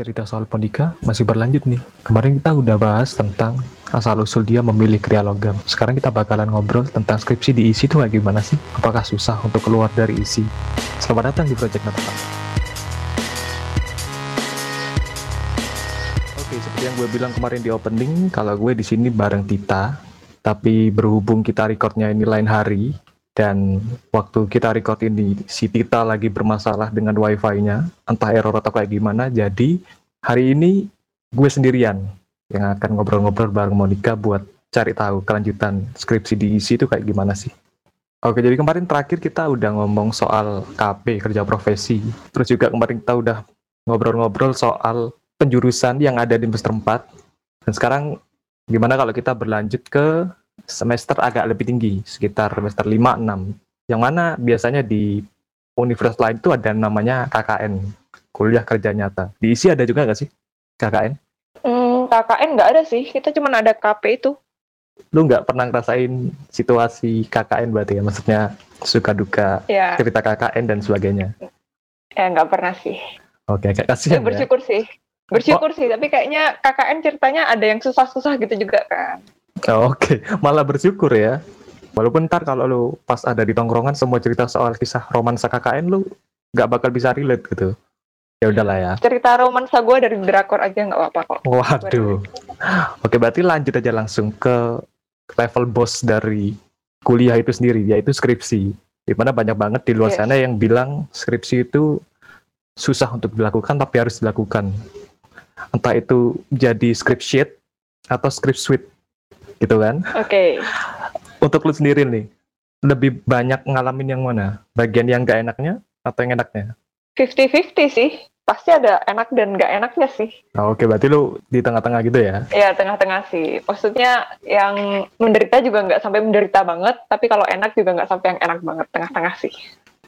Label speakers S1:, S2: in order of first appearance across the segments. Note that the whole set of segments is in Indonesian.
S1: cerita soal Pondika masih berlanjut nih. Kemarin kita udah bahas tentang asal-usul dia memilih kriya logam. Sekarang kita bakalan ngobrol tentang skripsi di isi itu kayak gimana sih? Apakah susah untuk keluar dari isi? Selamat datang di Project Nota. Oke, seperti yang gue bilang kemarin di opening, kalau gue di sini bareng Tita, tapi berhubung kita recordnya ini lain hari, dan waktu kita record ini si Tita lagi bermasalah dengan wifi-nya entah error atau kayak gimana jadi hari ini gue sendirian yang akan ngobrol-ngobrol bareng Monica buat cari tahu kelanjutan skripsi di isi itu kayak gimana sih Oke, jadi kemarin terakhir kita udah ngomong soal KP, kerja profesi. Terus juga kemarin kita udah ngobrol-ngobrol soal penjurusan yang ada di semester 4. Dan sekarang gimana kalau kita berlanjut ke semester agak lebih tinggi, sekitar semester 5-6. Yang mana biasanya di universitas lain itu ada namanya KKN, kuliah kerja nyata. Diisi ada juga nggak sih KKN?
S2: Hmm, KKN nggak ada sih, kita cuma ada KP itu.
S1: Lu nggak pernah ngerasain situasi KKN berarti ya? Maksudnya suka duka
S2: Ya,
S1: cerita KKN dan sebagainya.
S2: ya nggak pernah sih.
S1: Oke, kayak
S2: Ya,
S1: kasihan ya.
S2: bersyukur sih. Bersyukur sih, tapi kayaknya KKN ceritanya ada yang susah-susah gitu juga kan.
S1: Oh, Oke, malah bersyukur ya. Walaupun ntar kalau lu pas ada di tongkrongan semua cerita soal kisah romansa KKN lu nggak bakal bisa relate gitu. Ya udahlah ya.
S2: Cerita romansa gue dari drakor aja nggak apa-apa kok.
S1: Waduh. Oke, berarti lanjut aja langsung ke level boss dari kuliah itu sendiri, yaitu skripsi. Di mana banyak banget di luar
S2: Yes.
S1: sana yang bilang skripsi itu susah untuk dilakukan tapi harus dilakukan. Entah itu jadi script sheet atau script suite, gitu kan?
S2: Oke,
S1: Untuk lu sendiri nih, lebih banyak ngalamin yang mana? Bagian yang gak enaknya atau yang enaknya?
S2: 50-50 sih. Pasti ada enak dan nggak enaknya sih.
S1: Nah, Oke, berarti lu di tengah-tengah gitu ya?
S2: Ya, tengah-tengah sih. Maksudnya yang menderita juga nggak sampai menderita banget, tapi kalau enak juga nggak sampai yang enak banget. Tengah-tengah sih.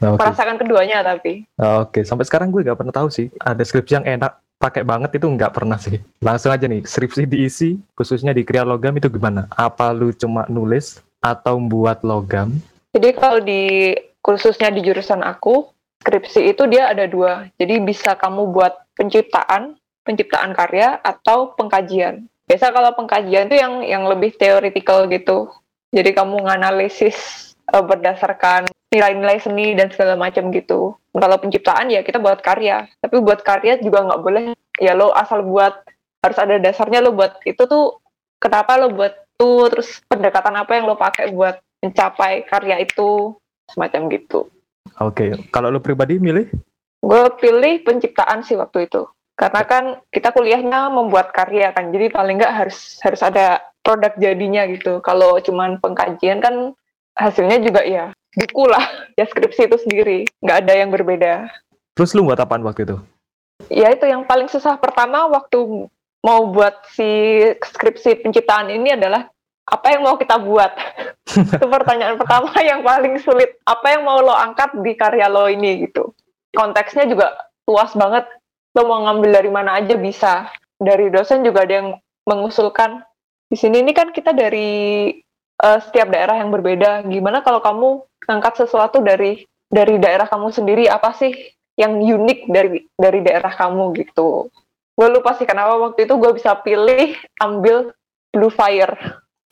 S1: Nah, Oke.
S2: Merasakan keduanya tapi.
S1: Oke, sampai sekarang gue gak pernah tahu sih ada skripsi yang enak pakai banget itu nggak pernah sih. Langsung aja nih, skripsi diisi khususnya di Kriya Logam itu gimana? Apa lu cuma nulis atau buat logam?
S2: Jadi kalau di khususnya di jurusan aku, skripsi itu dia ada dua. Jadi bisa kamu buat penciptaan, penciptaan karya atau pengkajian. Biasa kalau pengkajian itu yang yang lebih theoretical gitu. Jadi kamu nganalisis eh, berdasarkan nilai-nilai seni dan segala macam gitu. Kalau penciptaan ya kita buat karya. Tapi buat karya juga nggak boleh ya lo asal buat harus ada dasarnya lo buat itu tuh kenapa lo buat tuh terus pendekatan apa yang lo pakai buat mencapai karya itu semacam gitu.
S1: Oke, kalau lu pribadi milih?
S2: Gue pilih penciptaan sih waktu itu. Karena kan kita kuliahnya membuat karya kan, jadi paling nggak harus harus ada produk jadinya gitu. Kalau cuman pengkajian kan hasilnya juga ya buku lah, ya skripsi itu sendiri, nggak ada yang berbeda.
S1: Terus lu buat apaan waktu itu?
S2: Ya itu yang paling susah pertama waktu mau buat si skripsi penciptaan ini adalah apa yang mau kita buat? itu pertanyaan pertama yang paling sulit. Apa yang mau lo angkat di karya lo ini gitu? Konteksnya juga luas banget. Lo mau ngambil dari mana aja bisa. Dari dosen juga ada yang mengusulkan. Di sini ini kan kita dari eh, setiap daerah yang berbeda. Gimana kalau kamu ngangkat sesuatu dari dari daerah kamu sendiri? Apa sih yang unik dari dari daerah kamu gitu? Gue lupa sih kenapa waktu itu gue bisa pilih ambil Blue Fire.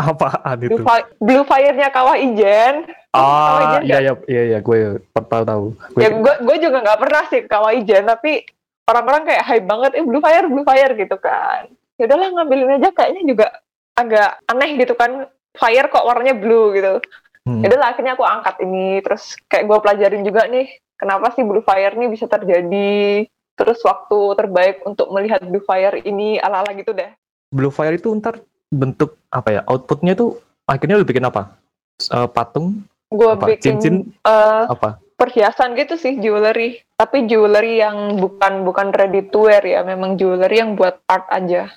S1: Apaan itu?
S2: Blue, fi- Blue Fire-nya Kawah Ijen.
S1: Ah,
S2: Ijen
S1: iya iya iya iya gue tahu tahu. Gue
S2: Ya gue gue juga nggak pernah sih Kawah Ijen, tapi orang-orang kayak hype banget, eh Blue Fire, Blue Fire gitu kan. Ya udahlah ngambilin aja kayaknya juga agak aneh gitu kan. Fire kok warnanya blue gitu.
S1: Hmm.
S2: Ya udahlah akhirnya aku angkat ini, terus kayak gue pelajarin juga nih, kenapa sih Blue Fire ini bisa terjadi. Terus waktu terbaik untuk melihat Blue Fire ini ala-ala gitu deh.
S1: Blue Fire itu ntar bentuk apa ya? Outputnya tuh akhirnya lu bikin apa? Eh, patung
S2: Gue bikin
S1: Cincin
S2: eh,
S1: apa?
S2: perhiasan gitu sih jewelry tapi jewelry yang bukan bukan ready to wear ya memang jewelry yang buat art aja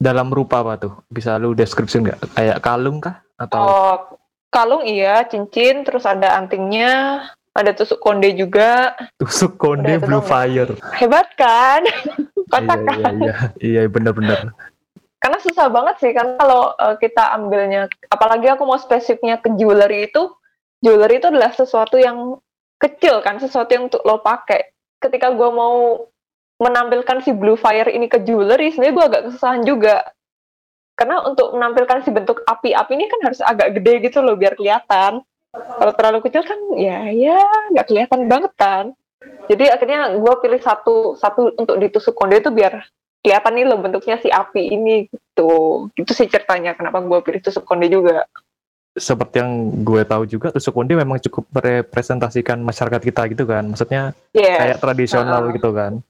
S1: Dalam rupa apa tuh? Bisa lu deskripsi nggak? Kayak kalung kah? Atau
S2: oh kalung iya cincin terus ada antingnya ada tusuk konde juga
S1: tusuk konde
S2: Udah,
S1: Blue? Fire?
S2: hebat kan kocak
S1: iya,
S2: kan
S1: iya, iya, iya, bener-bener.
S2: karena susah banget sih kan kalau eh, kita ambilnya apalagi aku mau spesifiknya ke jewelry itu jewelry itu adalah sesuatu yang kecil kan sesuatu yang untuk lo pakai ketika gue mau menampilkan si Blue Fire ini ke jewelry sebenarnya gue agak kesusahan juga. Karena untuk menampilkan si bentuk api-api ini kan harus agak gede gitu loh biar kelihatan. Kalau terlalu kecil kan ya ya nggak kelihatan banget kan. Jadi akhirnya gue pilih satu satu untuk ditusuk konde itu biar kelihatan nih loh bentuknya si api ini gitu. Itu sih ceritanya kenapa gue pilih tusuk konde juga.
S1: Seperti yang gue tahu juga tusuk konde memang cukup merepresentasikan masyarakat kita gitu kan. Maksudnya
S2: yes.
S1: kayak tradisional
S2: Uh-uh.
S1: gitu kan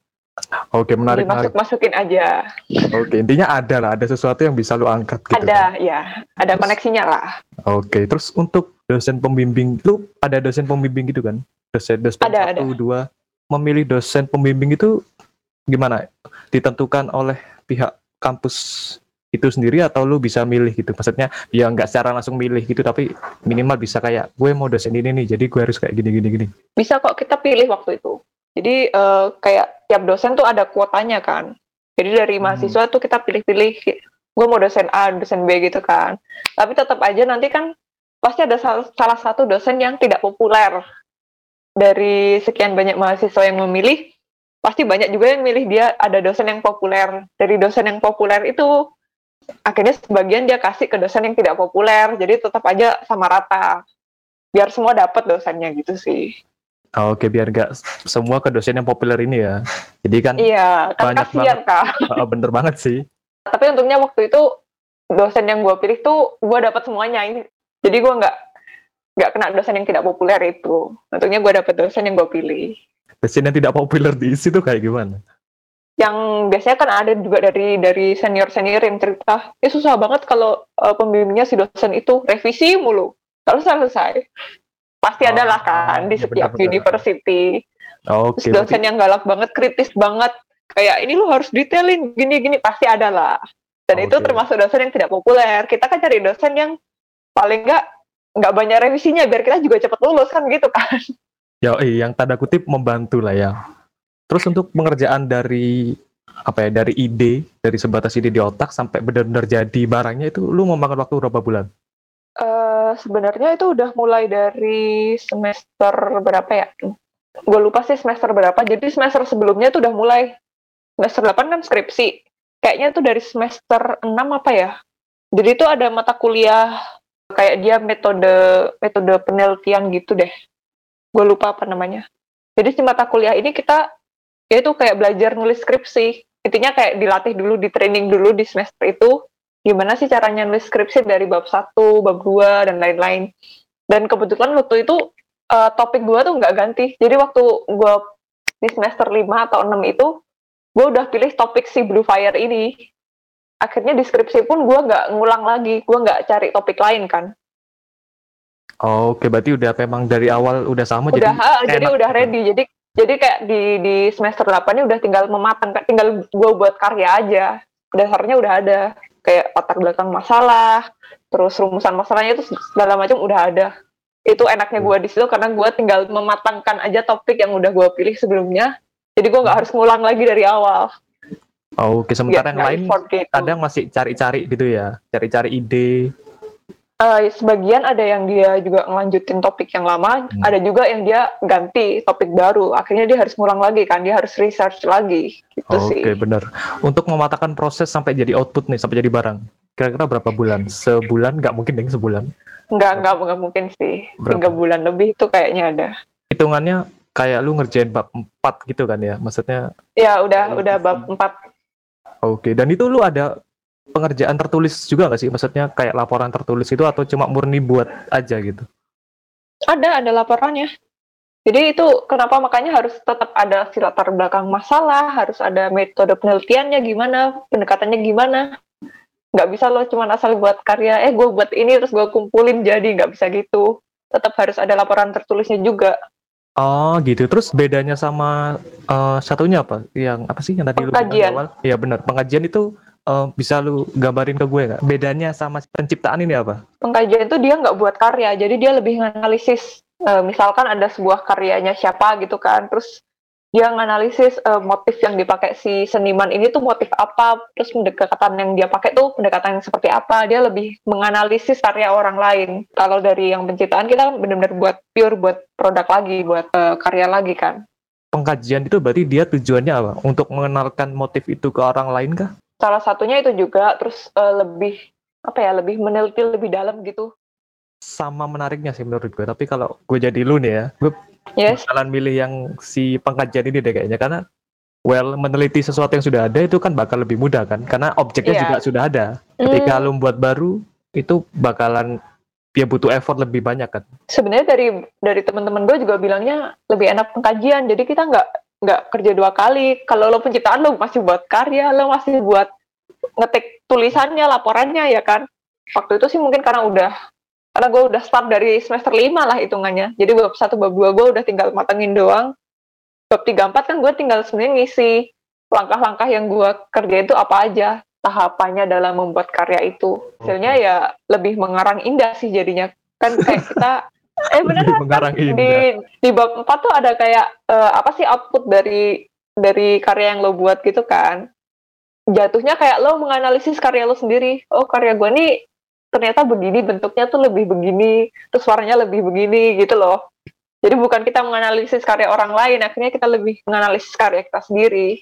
S1: oke menarik menarik.
S2: masuk masukin aja.
S1: Oke intinya ada lah ada sesuatu yang bisa lu angkat gitu
S2: ada
S1: kan?
S2: ya ada
S1: Terus-
S2: koneksinya lah.
S1: Oke terus untuk dosen pembimbing lu ada dosen pembimbing gitu kan? Dosen dosen
S2: Ada,
S1: satu dua memilih dosen pembimbing itu gimana? Ditentukan oleh pihak kampus itu sendiri atau lu bisa milih gitu? Maksudnya ya nggak secara langsung milih gitu tapi minimal bisa kayak gue mau dosen ini nih jadi gue harus kayak gini gini gini.
S2: Bisa kok kita pilih waktu itu jadi eh, kayak tiap dosen tuh ada kuotanya kan. Jadi dari
S1: Hmm.
S2: mahasiswa tuh kita pilih-pilih gue mau dosen A dosen B gitu kan. Tapi tetap aja nanti kan pasti ada sal- salah satu dosen yang tidak populer. Dari sekian banyak mahasiswa yang memilih pasti banyak juga yang milih dia ada dosen yang populer. Dari dosen yang populer itu akhirnya sebagian dia kasih ke dosen yang tidak populer. Jadi tetap aja sama rata. Biar semua dapat dosennya gitu sih
S1: Oh, oke biar nggak semua ke dosen yang populer ini ya jadi kan
S2: Iya, kan
S1: Banyak
S2: kasihan kak.
S1: oh, bener banget sih
S2: Tapi untungnya waktu itu dosen yang gue pilih tuh gue dapat semuanya ini. Jadi gue nggak nggak kena dosen yang tidak populer itu. Untungnya gue dapat dosen yang gue pilih.
S1: dosen yang tidak populer di isi tuh kayak gimana
S2: Yang biasanya kan ada juga dari dari senior senior yang cerita, ya susah banget kalau uh, pembimbingnya si dosen itu revisi mulu. Kalau selesai, pasti
S1: Oh,
S2: ada lah kan di
S1: iya,
S2: setiap
S1: benar-benar.
S2: university.
S1: oke
S2: Terus dosen
S1: berarti-
S2: yang galak banget, kritis banget, kayak ini lu harus detailin gini-gini pasti ada lah. Dan itu
S1: Oke.
S2: termasuk dosen yang tidak populer. Kita kan cari dosen yang paling nggak nggak banyak revisinya biar kita juga cepat lulus kan gitu kan.
S1: Ya, eh, yang tanda kutip membantu lah ya. Terus untuk pengerjaan dari apa ya dari ide dari sebatas ide di otak sampai benar-benar jadi barangnya itu lu memakan waktu berapa bulan?
S2: Sebenarnya itu udah mulai dari semester berapa ya? Gue lupa sih semester berapa. Jadi semester sebelumnya itu udah mulai. Semester 8 kan skripsi. Kayaknya itu dari semester 6 apa ya? Jadi itu ada mata kuliah kayak dia metode metode penelitian gitu deh. Gue lupa apa namanya. Jadi si mata kuliah ini kita ya itu kayak belajar nulis skripsi. Intinya kayak dilatih dulu, di training dulu di semester itu gimana sih caranya nulis skripsi dari bab 1, bab 2, dan lain-lain. Dan kebetulan waktu itu eh, topik gue tuh nggak ganti. Jadi waktu gue di semester 5 atau 6 itu, gue udah pilih topik si Blue Fire ini. Akhirnya di skripsi pun gue nggak ngulang lagi, gue nggak cari topik lain kan.
S1: Oh, Oke, berarti udah memang dari awal udah sama
S2: Udah,
S1: jadi
S2: jadi udah
S1: gitu.
S2: ready. Jadi jadi kayak di di semester 8 ini udah tinggal mematangkan, tinggal gue buat karya aja. Dasarnya udah ada kayak latar belakang masalah, terus rumusan masalahnya itu segala macam udah ada. Itu enaknya gue di situ karena gue tinggal mematangkan aja topik yang udah gue pilih sebelumnya. Jadi gue nggak harus ngulang lagi dari awal.
S1: Oh, Oke, sementara
S2: Nggak-
S1: yang lain
S2: gitu.
S1: kadang masih cari-cari gitu ya, cari-cari ide.
S2: Eh, sebagian ada yang dia juga ngelanjutin topik yang lama,
S1: Hmm.
S2: ada juga yang dia ganti topik baru. Akhirnya dia harus ngulang lagi kan, dia harus research lagi gitu
S1: Oke,
S2: sih.
S1: benar. Untuk mematahkan proses sampai jadi output nih, sampai jadi barang. Kira-kira berapa bulan? Sebulan? Nggak mungkin deh sebulan.
S2: Nggak, nggak, nggak mungkin sih.
S1: Berapa?
S2: Tiga bulan lebih itu kayaknya ada.
S1: Hitungannya kayak lu ngerjain bab 4 gitu kan ya? Maksudnya
S2: Ya udah, udah bab 4.
S1: Oke, dan itu lu ada pengerjaan tertulis juga nggak sih? Maksudnya kayak laporan tertulis itu atau cuma murni buat aja gitu?
S2: Ada, ada laporannya. Jadi itu kenapa makanya harus tetap ada si latar belakang masalah, harus ada metode penelitiannya gimana, pendekatannya gimana. Nggak bisa lo cuma asal buat karya, eh gue buat ini terus gue kumpulin jadi, nggak bisa gitu. Tetap harus ada laporan tertulisnya juga.
S1: Oh gitu. Terus bedanya sama eh, satunya apa? Yang apa sih yang tadi lu bilang awal? Iya benar. Pengajian itu eh, bisa lu gambarin ke gue nggak? Bedanya sama penciptaan ini apa?
S2: Pengkajian itu dia nggak buat karya, jadi dia lebih nganalisis. Eh, misalkan ada sebuah karyanya siapa gitu kan, terus dia nganalisis eh, motif yang dipakai si seniman ini tuh motif apa, terus pendekatan yang dia pakai tuh pendekatan yang seperti apa. Dia lebih menganalisis karya orang lain. Kalau dari yang penciptaan kita kan benar-benar buat pure buat produk lagi, buat eh, karya lagi kan.
S1: pengkajian itu berarti dia tujuannya apa? Untuk mengenalkan motif itu ke orang lain kah?
S2: Salah satunya itu juga terus uh, lebih apa ya lebih meneliti lebih dalam gitu.
S1: Sama menariknya sih menurut gue. Tapi kalau gue jadi lu nih ya, gue
S2: yes.
S1: bakalan milih yang si pengkajian ini deh kayaknya karena well meneliti sesuatu yang sudah ada itu kan bakal lebih mudah kan karena objeknya
S2: Yeah.
S1: juga sudah ada. Ketika
S2: Hmm.
S1: lu buat baru itu bakalan dia butuh effort lebih banyak kan.
S2: sebenarnya dari dari teman-teman gue juga bilangnya lebih enak pengkajian jadi kita nggak nggak kerja dua kali. Kalau lo penciptaan lo masih buat karya lo masih buat ngetik tulisannya laporannya ya kan? Waktu itu sih mungkin karena udah karena gue udah start dari semester lima lah hitungannya. Jadi bab satu bab dua gue udah tinggal matengin doang. Bab tiga empat kan gue tinggal sebenarnya ngisi langkah-langkah yang gue kerjain itu apa aja tahapannya dalam membuat karya itu. Hasilnya ya lebih mengarang indah sih jadinya. Kan kayak kita eh bener
S1: Lebih mengarang
S2: di
S1: indah.
S2: di bab 4 tuh ada kayak eh, apa sih output dari dari karya yang lo buat gitu kan? Jatuhnya kayak lo menganalisis karya lo sendiri. Oh karya gue nih ternyata begini bentuknya tuh lebih begini terus warnanya lebih begini gitu loh. Jadi bukan kita menganalisis karya orang lain akhirnya kita lebih menganalisis karya kita sendiri.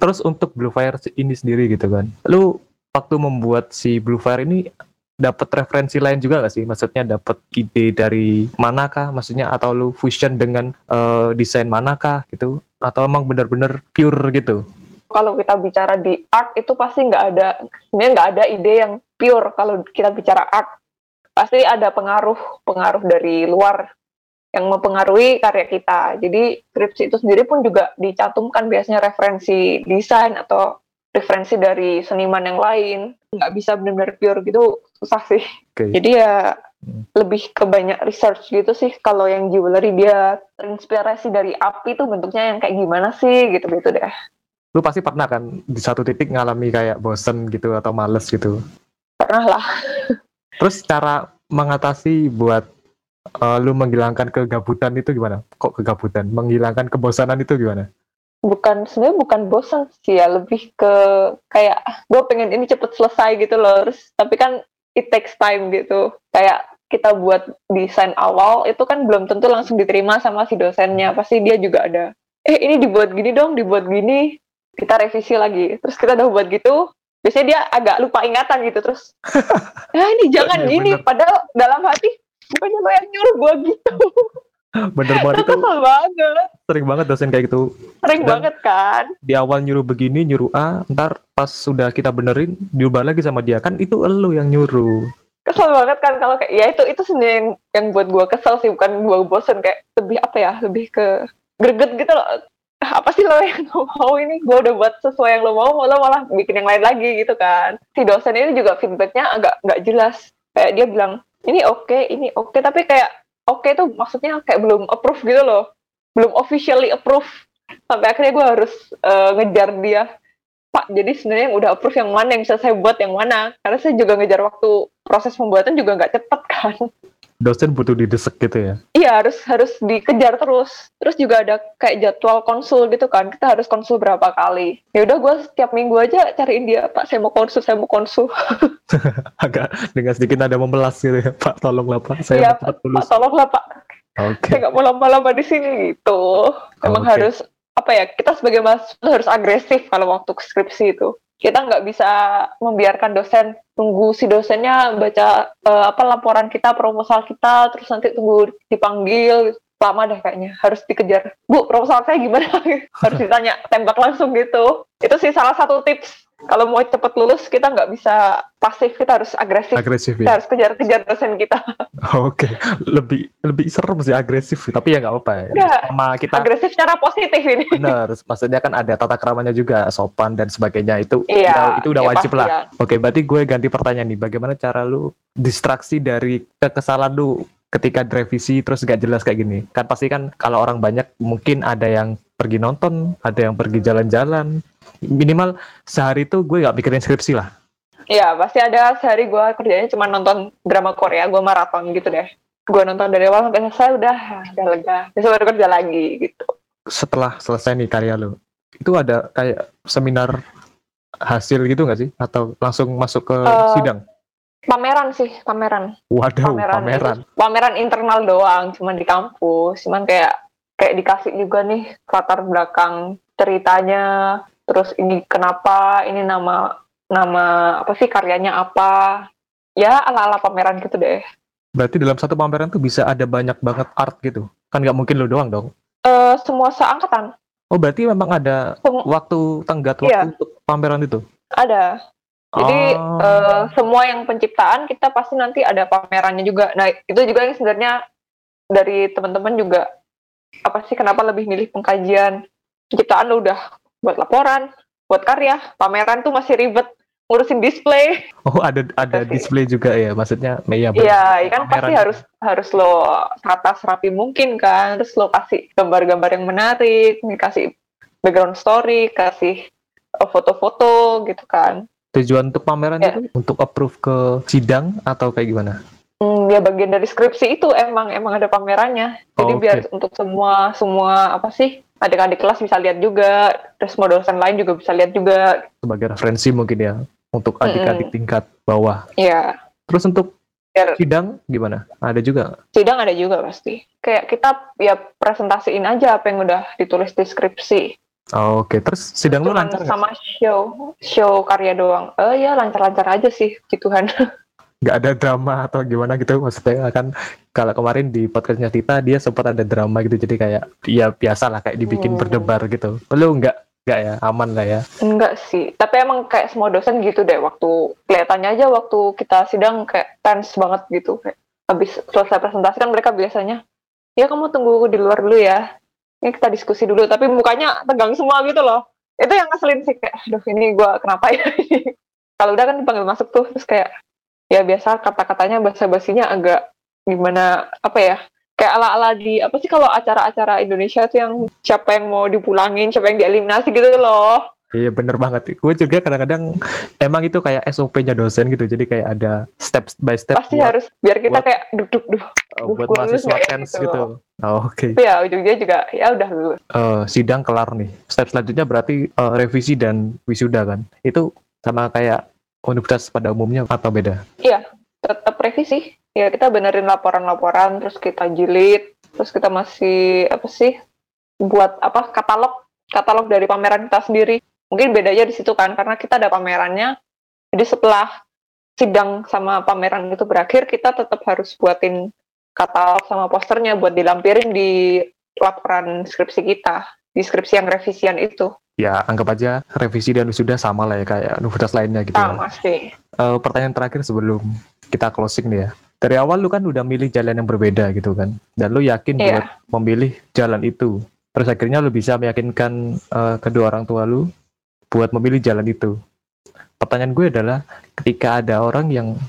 S1: Terus untuk Blue Fire ini sendiri gitu kan. Lu waktu membuat si Blue Fire ini dapat referensi lain juga gak sih? Maksudnya dapat ide dari manakah? Maksudnya atau lu fusion dengan eh, desain manakah gitu? Atau emang bener-bener pure gitu?
S2: kalau kita bicara di art itu pasti nggak ada sebenarnya nggak ada ide yang pure kalau kita bicara art pasti ada pengaruh pengaruh dari luar yang mempengaruhi karya kita jadi skripsi itu sendiri pun juga dicantumkan biasanya referensi desain atau referensi dari seniman yang lain nggak bisa benar-benar pure gitu susah sih
S1: Oke.
S2: jadi ya
S1: Hmm.
S2: lebih ke banyak research gitu sih kalau yang jewelry dia terinspirasi dari api tuh bentuknya yang kayak gimana sih gitu gitu deh
S1: Lu pasti pernah kan di satu titik ngalami kayak bosen gitu atau males gitu.
S2: pernah lah
S1: Terus cara mengatasi buat eh, lu menghilangkan kegabutan itu gimana? Kok kegabutan? Menghilangkan kebosanan itu gimana?
S2: bukan sebenarnya bukan bosan sih ya lebih ke kayak gue pengen ini cepet selesai gitu loh terus tapi kan it takes time gitu. Kayak kita buat desain awal itu kan belum tentu langsung diterima sama si dosennya. Pasti dia juga ada eh ini dibuat gini dong dibuat gini kita revisi lagi. Terus kita udah buat gitu biasanya dia agak lupa ingatan gitu terus ah ini jangan
S1: Iya,
S2: gini.
S1: bener.
S2: padahal dalam hati bukannya lo yang nyuruh gue gitu
S1: Bener banget
S2: itu kesel banget.
S1: sering banget dosen kayak gitu.
S2: sering
S1: Dan-
S2: banget kan?
S1: di awal nyuruh begini nyuruh A ntar pas sudah kita benerin diubah lagi sama dia. Kan itu elu yang nyuruh.
S2: Kesel banget kan kalau kayak ya itu itu sebenarnya yang, yang buat gue kesel sih bukan gue bosen kayak lebih apa ya lebih ke greget gitu loh. "Ah, apa sih lo yang lo mau ini? Gue udah buat sesuai yang lo mau lo malah bikin yang lain lagi gitu kan. Si dosen ini juga feedbacknya agak nggak jelas. Kayak dia bilang ini oke ini oke. Tapi kayak oke tuh maksudnya kayak belum approve gitu loh belum officially approve sampai akhirnya gue harus eh, ngejar dia Pak, jadi sebenarnya yang udah approve yang mana yang bisa saya buat yang mana? Karena saya juga ngejar waktu proses pembuatan juga nggak cepet kan.
S1: Dosen butuh didesek gitu ya
S2: Iya harus harus dikejar terus. Terus juga ada kayak jadwal konsul gitu kan. Kita harus konsul berapa kali. Ya udah gue setiap minggu aja cariin dia, Pak saya mau konsul, saya mau konsul.
S1: agak dengan sedikit ada memelas gitu ya Pak tolonglah Pak saya cepat
S2: Pak
S1: lulus
S2: tolonglah Pak,
S1: oke
S2: saya nggak mau lama-lama di sini gitu. Emang
S1: Oke.
S2: harus apa ya? Kita sebagai mahasiswa harus agresif kalau waktu skripsi itu. Kita nggak bisa membiarkan dosen tunggu si dosennya baca eh, apa laporan kita, proposal kita, terus nanti tunggu dipanggil. Lama deh kayaknya harus dikejar. Bu proposal saya gimana? Harus ditanya tembak langsung gitu. Itu sih salah satu tips kalau mau cepet lulus kita nggak bisa pasif kita harus agresif.
S1: Agresif
S2: kita
S1: ya?
S2: harus kejar-kejar dosen kita.
S1: Oke lebih lebih serem sih agresif tapi ya nggak apa-apa ya. Sama kita
S2: agresif secara positif ini.
S1: Bener maksudnya kan ada tata keramanya juga sopan dan sebagainya. Itu
S2: Iya,
S1: udah- itu udah
S2: iya,
S1: wajib lah.
S2: pasti
S1: Oke, berarti gue ganti pertanyaan nih. Bagaimana cara lu distraksi dari kekesalan lu ketika direvisi terus gak jelas kayak gini? Kan pasti kan kalau orang banyak mungkin ada yang pergi nonton, ada yang pergi jalan-jalan. Minimal sehari itu gue gak mikirin skripsi lah.
S2: Iya, pasti ada sehari gue kerjanya cuma nonton drama Korea, gue maraton gitu deh. Gue nonton dari awal sampai selesai udah, udah lega. Besok baru kerja lagi gitu.
S1: Setelah selesai nih karya lu, itu ada kayak seminar hasil gitu gak sih? Atau langsung masuk ke
S2: Eh,
S1: sidang?
S2: Pameran sih, pameran.
S1: Waduh,
S2: Pameran,
S1: pameran.
S2: itu. pameran internal doang, cuman di kampus. Cuman kayak kayak dikasih juga nih latar belakang ceritanya terus ini kenapa ini nama nama apa sih karyanya apa ya ala ala pameran gitu deh
S1: Berarti dalam satu pameran tuh bisa ada banyak banget art gitu. Kan nggak mungkin lo doang dong.
S2: Eh semua seangkatan
S1: Oh berarti memang ada
S2: Sem-
S1: waktu tenggat waktu
S2: Iya.
S1: untuk pameran itu.
S2: ada Jadi
S1: Oh.
S2: eh, semua yang penciptaan kita pasti nanti ada pamerannya juga. Nah itu juga yang sebenarnya dari teman-teman juga apa sih kenapa lebih milih pengkajian penciptaan lo udah buat laporan, buat karya, pameran tuh masih ribet ngurusin display.
S1: Oh ada ada display juga ya, maksudnya ya.
S2: Iya, ya kan pasti
S1: Pameran.
S2: harus harus lo tata serapi mungkin kan, terus lo kasih gambar-gambar yang menarik, kasih background story, kasih eh, foto-foto gitu kan.
S1: Tujuan untuk pameran
S2: Ya.
S1: itu untuk approve ke sidang atau kayak gimana?
S2: Hmm, ya bagian dari skripsi itu emang emang ada pamerannya. Jadi
S1: Oke.
S2: biar untuk semua semua apa sih adik-adik kelas bisa lihat juga, terus mau dosen lain juga bisa lihat juga.
S1: Sebagai referensi mungkin ya untuk adik-adik tingkat bawah.
S2: Ya,
S1: Terus untuk
S2: biar
S1: sidang gimana? Ada juga
S2: sidang ada juga pasti. Kayak kita ya presentasiin aja apa yang udah ditulis di skripsi.
S1: Oh, Oke, terus sidang lu lancar
S2: sama show show karya doang. Eh ya lancar-lancar aja sih, puji-Tuhan.
S1: nggak ada drama atau gimana gitu. Maksudnya kan kalau kemarin di podcastnya Tita dia sempat ada drama gitu. Jadi kayak ya biasa lah kayak dibikin
S2: Hmm.
S1: berdebar gitu. Lu nggak nggak ya? Aman lah ya?
S2: Enggak sih, tapi emang kayak semua dosen gitu deh. Waktu kelihatannya aja waktu kita sidang kayak tense banget gitu. Kayak habis selesai presentasi kan mereka biasanya ya kamu tunggu di luar dulu ya. Ini kita diskusi dulu. Tapi mukanya tegang semua gitu loh. Itu yang ngeselin sih. Kayak aduh ini gua kenapa ya? Kalau udah kan dipanggil masuk tuh. Terus kayak ya biasa kata-katanya bahasa-basinya agak gimana apa ya kayak ala-ala di apa sih kalau acara-acara Indonesia tuh yang siapa yang mau dipulangin siapa yang dieliminasi gitu loh.
S1: Iya bener banget. Gue juga kadang-kadang emang itu kayak SOP-nya dosen gitu jadi kayak ada step by step
S2: pasti
S1: buat,
S2: harus biar kita
S1: buat-
S2: kayak duduk
S1: uh,
S2: duh,
S1: buat mahasiswa tense
S2: gitu.
S1: gitu. Oh, oke.
S2: Tapi ya ujungnya juga ya udah lulus
S1: Eh, sidang kelar nih. Step selanjutnya berarti eh, revisi dan wisuda kan? Itu sama kayak universitas pada umumnya atau beda?
S2: Tetap revisi ya kita benerin laporan-laporan terus kita jilid terus kita masih apa sih buat apa katalog katalog dari pameran kita sendiri. Mungkin bedanya di situ kan karena kita ada pamerannya jadi setelah sidang sama pameran itu berakhir kita tetap harus buatin katalog sama posternya buat dilampirin di laporan skripsi kita di skripsi yang revisian itu
S1: ya anggap aja revisi dan wisuda sama lah ya kayak universitas lainnya gitu ya.
S2: sama sih
S1: Eh, pertanyaan terakhir sebelum kita closing nih ya. Dari awal lu kan udah milih jalan yang berbeda gitu kan. Dan lu yakin
S2: Iya.
S1: buat memilih jalan itu. Terus akhirnya lu bisa meyakinkan eh, kedua orang tua lu buat memilih jalan itu. Pertanyaan gue adalah ketika ada orang yang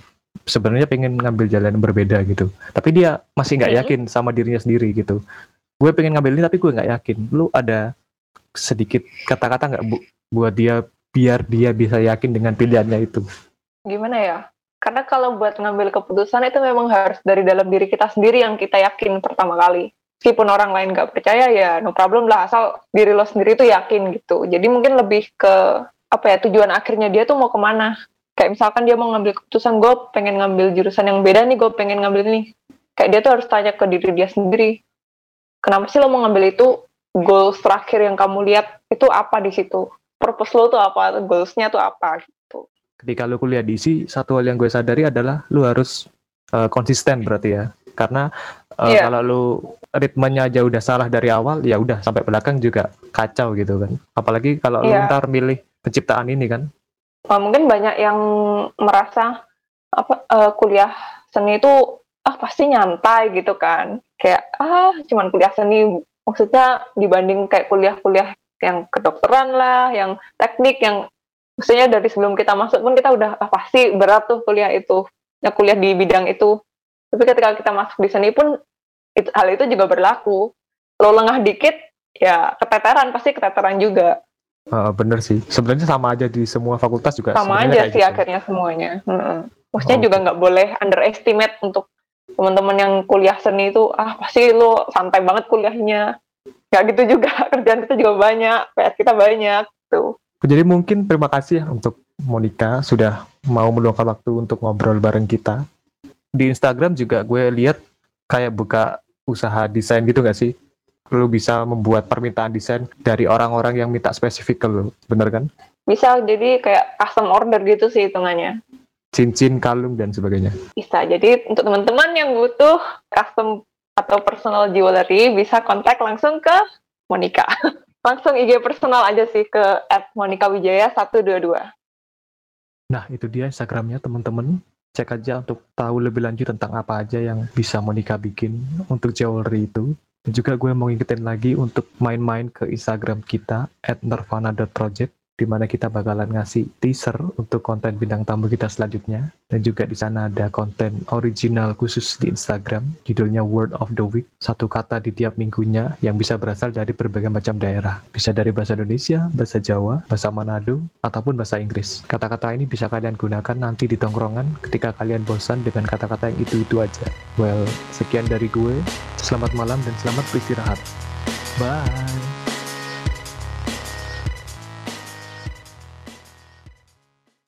S1: sebenarnya pengen ngambil jalan yang berbeda gitu. Tapi dia masih nggak yakin sama dirinya sendiri gitu. Gue pengen ngambil ini tapi gue nggak yakin. Lu ada sedikit kata-kata nggak bu buat dia biar dia bisa yakin dengan pilihannya itu?
S2: gimana ya? Karena kalau buat ngambil keputusan itu memang harus dari dalam diri kita sendiri yang kita yakin pertama kali. Meskipun orang lain nggak percaya ya no problem lah asal diri lo sendiri tuh yakin gitu. Jadi mungkin lebih ke apa ya tujuan akhirnya dia tuh mau ke mana. Kayak misalkan dia mau ngambil keputusan gue pengen ngambil jurusan yang beda nih gue pengen ngambil ini. Kayak dia tuh harus tanya ke diri dia sendiri. Kenapa sih lo mau ngambil itu? Goals terakhir yang kamu lihat itu apa di situ? Purpose lo tuh apa? Goalsnya tuh apa? Gitu.
S1: ketika lu kuliah di ISI, satu hal yang gue sadari adalah lu harus uh, konsisten berarti ya. Karena uh,
S2: Iya.
S1: kalau lu ritmenya aja udah salah dari awal, ya udah sampai belakang juga kacau gitu kan. Apalagi kalau lu
S2: Iya.
S1: ntar milih penciptaan ini kan.
S2: Nah, mungkin banyak yang merasa apa eh, kuliah seni itu ah pasti nyantai gitu kan kayak ah cuman kuliah seni maksudnya dibanding kayak kuliah-kuliah yang kedokteran lah yang teknik yang maksudnya dari sebelum kita masuk pun kita udah ah, pasti berat tuh kuliah itu ya kuliah di bidang itu tapi ketika kita masuk di seni pun it- hal itu juga berlaku lo lengah dikit ya keteteran pasti keteteran juga
S1: Uh, bener sih. Sebenarnya sama aja di semua fakultas juga.
S2: sama aja sih
S1: gitu.
S2: akhirnya semuanya. Mm-mm. Maksudnya
S1: Oh,
S2: juga nggak boleh underestimate untuk teman-teman yang kuliah seni itu ah pasti lo santai banget kuliahnya. Nggak gitu juga kerjaan kita juga banyak, PR kita banyak tuh.
S1: Jadi mungkin terima kasih ya untuk Monica sudah mau meluangkan waktu untuk ngobrol bareng kita. Di Instagram juga gue lihat kayak buka usaha desain gitu gak sih? lu bisa membuat permintaan desain dari orang-orang yang minta spesifik ke lu, bener kan?
S2: Bisa jadi kayak custom order gitu sih hitungannya.
S1: Cincin, kalung, dan sebagainya.
S2: Bisa. Jadi untuk teman-teman yang butuh custom atau personal jewelry bisa kontak langsung ke Monica. langsung IG personal aja sih ke @monikawijaya122.
S1: Nah, itu dia Instagramnya teman-teman. Cek aja untuk tahu lebih lanjut tentang apa aja yang bisa Monica bikin untuk jewelry itu. Dan juga gue mau ngingetin lagi untuk main-main ke Instagram kita at nirvana.project di mana kita bakalan ngasih teaser untuk konten bintang tamu kita selanjutnya. Dan juga di sana ada konten original khusus di Instagram, judulnya Word of the Week. Satu kata di tiap minggunya yang bisa berasal dari berbagai macam daerah. Bisa dari bahasa Indonesia, bahasa Jawa, bahasa Manado, ataupun bahasa Inggris. Kata-kata ini bisa kalian gunakan nanti di tongkrongan ketika kalian bosan dengan kata-kata yang itu-itu aja. Well, sekian dari gue. Selamat malam dan selamat beristirahat. Bye.